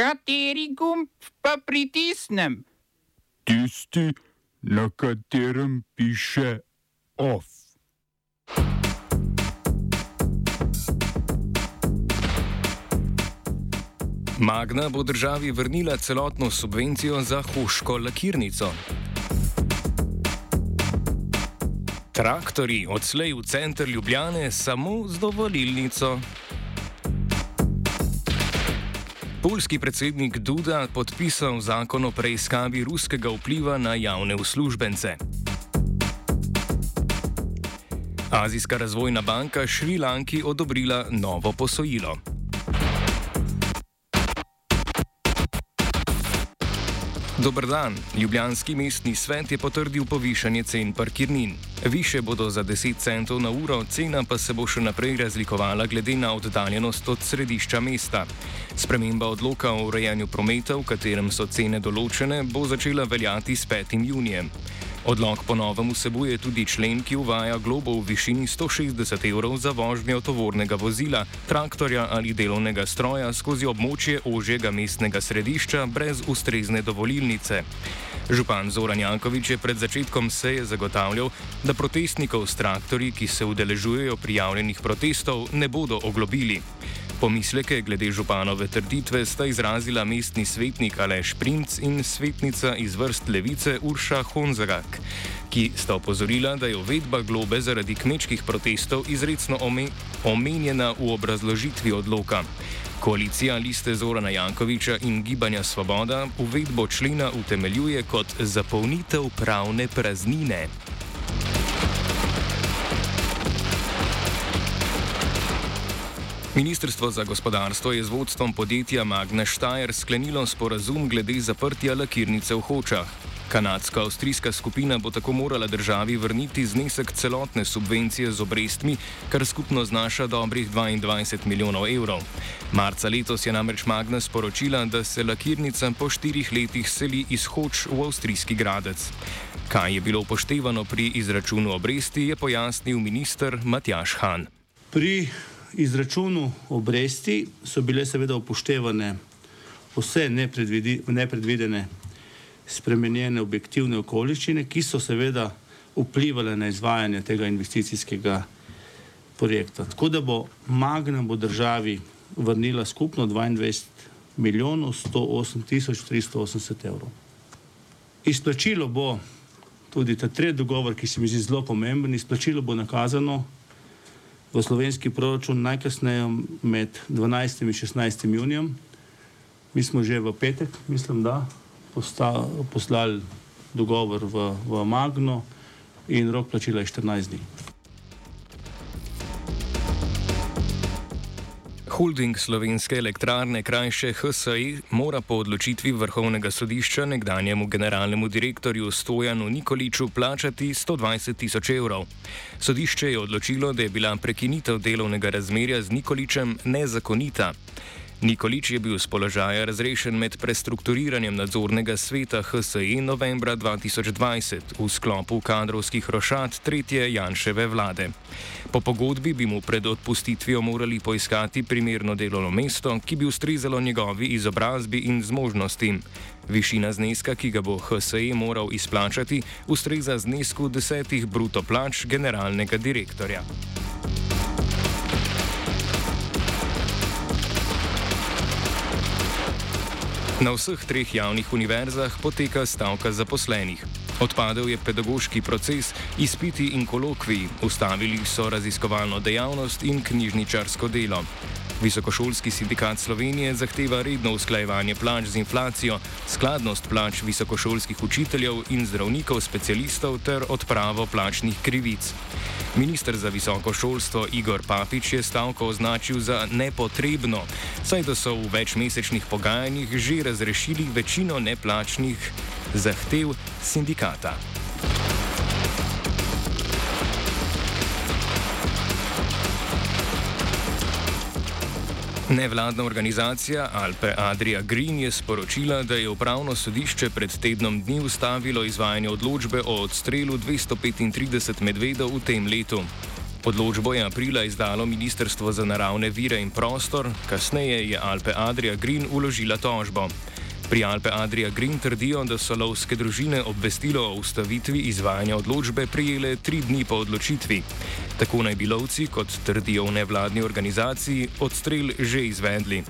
Kateri gumb pa pritisnem? Tisti, na katerem piše OF. Magna bo državi vrnila celotno subvencijo za hoško lakirnico. Traktori odslej v center Ljubljane samo z dovolilnico. Polski predsednik Duda podpisal zakon o preiskavi ruskega vpliva na javne uslužbence. Azijska razvojna banka Šrilanki odobrila novo posojilo. Dobr dan. Ljubljanski mestni svet je potrdil povišanje cen parkirnin. Više bodo za 10 centov na uro, cena pa se bo še naprej razlikovala glede na oddaljenost od središča mesta. Sprememba odloka o urejanju prometa, v katerem so cene določene, bo začela veljati s 5. junijem. Odlog ponovem vsebuje tudi člen, ki uvaja globo v višini 160 evrov za vožnjo tovornega vozila, traktorja ali delovnega stroja skozi območje ožjega mestnega središča brez ustrezne dovolilnice. Župan Zoran Jankovič je pred začetkom seje zagotavljal, da protestnikov s traktorji, ki se udeležujejo prijavljenih protestov, ne bodo oglobili. Pomisleke glede županove trditve sta izrazila mestni svetnik Aleš Princ in svetnica iz vrst levice Urša Honzagak, ki sta opozorila, da je uvedba globe zaradi kmečkih protestov izredno omenjena v obrazložitvi odloka. Koalicija liste Zorana Jankoviča in Gibanja Svoboda uvedbo člena utemeljuje kot zapolnitev pravne praznine. Ministrstvo za gospodarstvo je z vodstvom podjetja Magna Steyr sklenilo sporazum glede zaprtja lakirnice v Hočah. Kanadsko-avstrijska skupina bo tako morala državi vrniti znesek celotne subvencije z obrestmi, kar skupno znaša dobrih 22 milijonov evrov. Marca letos je namreč Magna sporočila, da se lakirnica po štirih letih seli iz Hoč v avstrijski gradec. Kaj je bilo upoštevano pri izračunu obresti, je pojasnil minister Matjaš Han. Pri izračunu obresti so bile seveda upoštevane vse nepredvidene spremenjene objektivne okoliščine, ki so seveda vplivali na izvajanje tega investicijskega projekta. Tako da bo Magna bo državi vrnila skupno 22 milijonov 108 tisoč 380 evrov. Izplačilo bo, tudi ta tretji dogovor, ki se mi zdi zelo pomemben, izplačilo bo nakazano v slovenski proračun najkasneje med 12 in 16 junijem. Mi smo že v petek, mislim, da poslali dogovor v, v Magno in rok plačila je 14 dni. Holding slovenske elektrarne krajše HSI mora po odločitvi vrhovnega sodišča nekdanjemu generalnemu direktorju Stojanu Nikoliču plačati 120 tisoč evrov. Sodišče je odločilo, da je bila prekinitev delovnega razmerja z Nikoličem nezakonita. Nikolič je bil z položaja razrešen med prestrukturiranjem nadzornega sveta HSE novembra 2020 v sklopu kadrovskih rošat tretje Janševe vlade. Po pogodbi bi mu pred odpustitvijo morali poiskati primerno delovno mesto, ki bi ustrezalo njegovi izobrazbi in zmožnosti. Višina zneska, ki ga bo HSE moral izplačati, ustreza znesku desetih bruto plač generalnega direktorja. Na vseh treh javnih univerzah poteka stavka zaposlenih. Odpadel je pedagoški proces, izpiti in kolokviji, ustavili so raziskovalno dejavnost in knjižničarsko delo. Visokošolski sindikat Slovenije zahteva redno usklajevanje plač z inflacijo, skladnost plač visokošolskih učiteljev in zdravnikov specialistov ter odpravo plačnih krivic. Ministr za visoko šolstvo Igor Papič je stavko označil za nepotrebno, saj da so v večmesečnih pogajanjih že razrešili večino neplačnih zahtev sindikata. Nevladna organizacija Alpe Adria Green je sporočila, da je upravno sodišče pred tednom dni ustavilo izvajanje odločbe o odstrelu 235 medvedov v tem letu. Odločbo je aprila izdalo Ministrstvo za naravne vire in prostor, kasneje je Alpe Adria Green uložila tožbo. Pri Alpe Adria Green trdijo, da so lovske družine obvestilo o ustavitvi izvajanja odločbe prijele tri dni po odločitvi. Tako naj bi lovci, kot trdijo v nevladni organizaciji, odstrel že izvedli.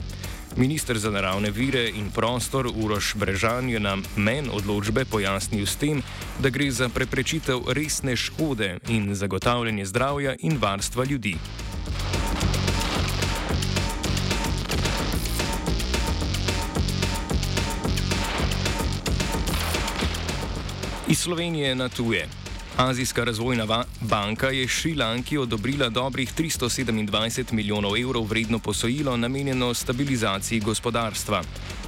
Ministr za naravne vire in prostor Uroš Brežan je nam men odločbe pojasnil s tem, da gre za preprečitev resne škode in zagotavljanje zdravja in varstva ljudi. Iz Slovenije na tuje. Azijska razvojna banka je Šrilanki odobrila dobrih 327 milijonov evrov vredno posojilo namenjeno stabilizaciji gospodarstva.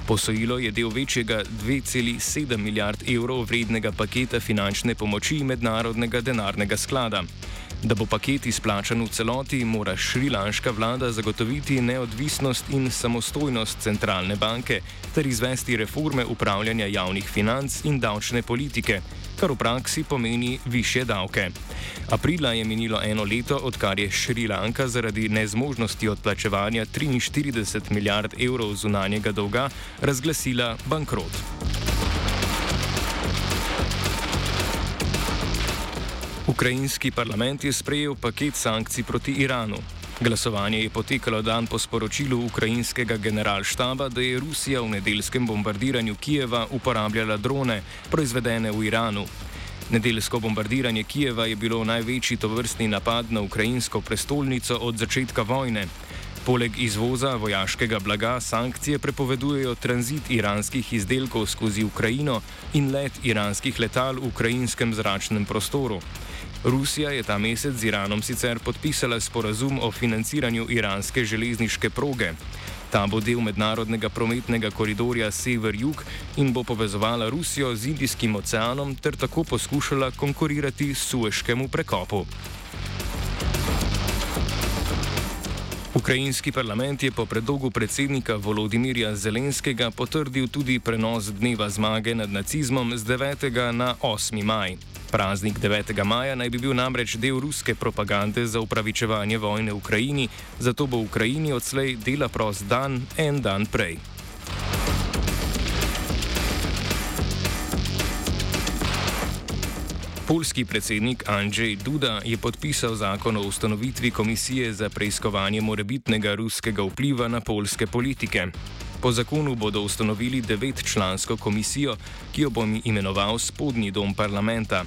Posojilo je del večjega 2,7 milijard evrov vrednega paketa finančne pomoči Mednarodnega denarnega sklada. Da bo paket izplačan v celoti, mora šrilanška vlada zagotoviti neodvisnost in samostojnost centralne banke ter izvesti reforme upravljanja javnih financ in davčne politike, kar v praksi pomeni više davke. Aprila je minilo eno leto, odkar je Šrilanka zaradi nezmožnosti odplačevanja 43 milijard evrov zunanjega dolga razglasila bankrot. Ukrajinski parlament je sprejel paket sankcij proti Iranu. Glasovanje je potekalo dan po sporočilu ukrajinskega generalštaba, da je Rusija v nedeljskem bombardiranju Kijeva uporabljala drone, proizvedene v Iranu. Nedeljsko bombardiranje Kijeva je bilo največji tovrstni napad na ukrajinsko prestolnico od začetka vojne. Poleg izvoza vojaškega blaga sankcije prepovedujejo tranzit iranskih izdelkov skozi Ukrajino in let iranskih letal v ukrajinskem zračnem prostoru. Rusija je ta mesec z Iranom sicer podpisala sporazum o financiranju iranske železniške proge. Ta bo del mednarodnega prometnega koridorja Sever-Jug in bo povezovala Rusijo z Indijskim oceanom ter tako poskušala konkurirati Sueškemu prekopu. Ukrajinski parlament je po predlogu predsednika Volodimirja Zelenskega potrdil tudi prenos dneva zmage nad nacizmom z 9. na 8. maj. Praznik 9. maja naj bi bil namreč del ruske propagande za upravičevanje vojne v Ukrajini, zato bo v Ukrajini odslej dela prost dan en dan prej. Polski predsednik Andrzej Duda je podpisal zakon o ustanovitvi komisije za preiskovanje morebitnega ruskega vpliva na polske politike. Po zakonu bodo ustanovili devetčlansko komisijo, ki jo bo imenoval spodnji dom parlamenta.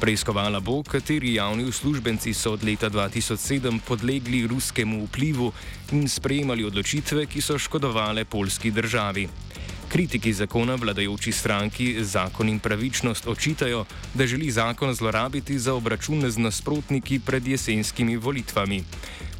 Preiskovala bo, kateri javni uslužbenci so od leta 2007 podlegli ruskemu vplivu in sprejemali odločitve, ki so škodovale polski državi. Kritiki zakona vladajoči stranki Zakon in pravičnost očitajo, da želi zakon zlorabiti za obračun z nasprotniki pred jesenskimi volitvami.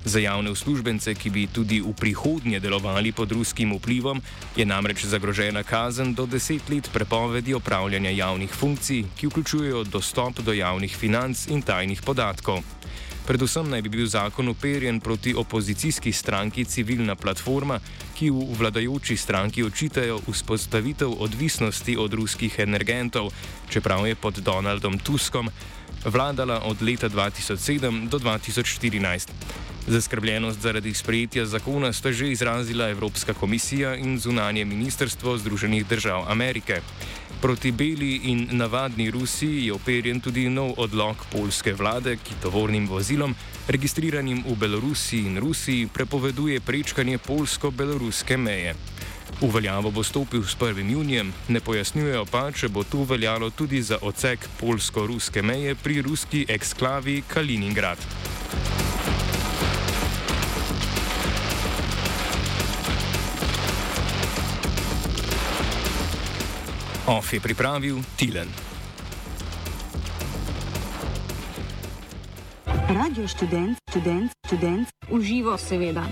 Za javne uslužbence, ki bi tudi v prihodnje delovali pod ruskim vplivom, je namreč zagrožena kazen do deset let prepovedi opravljanja javnih funkcij, ki vključujejo dostop do javnih financ in tajnih podatkov. Predvsem naj bi bil zakon uperjen proti opozicijski stranki Civilna platforma, ki v vladajoči stranki očitajo vzpostavitev odvisnosti od ruskih energentov, čeprav je pod Donaldom Tuskom vladala od leta 2007 do 2014. Zaskrbljenost zaradi sprejetja zakona sta že izrazila Evropska komisija in zunanje ministrstvo Združenih držav Amerike. Proti beli in navadni Rusiji je operjen tudi nov odlog polske vlade, ki tovornim vozilom, registriranim v Belorusiji in Rusiji, prepoveduje prečkanje polsko-beloruske meje. V veljavo bo stopil s 1. junijem, ne pojasnjujejo pa, če bo to veljalo tudi za odsek polsko-ruske meje pri ruski eksklavi Kaliningrad. OF je pripravil Tilen. Radio študent, študent, študent, uživo seveda.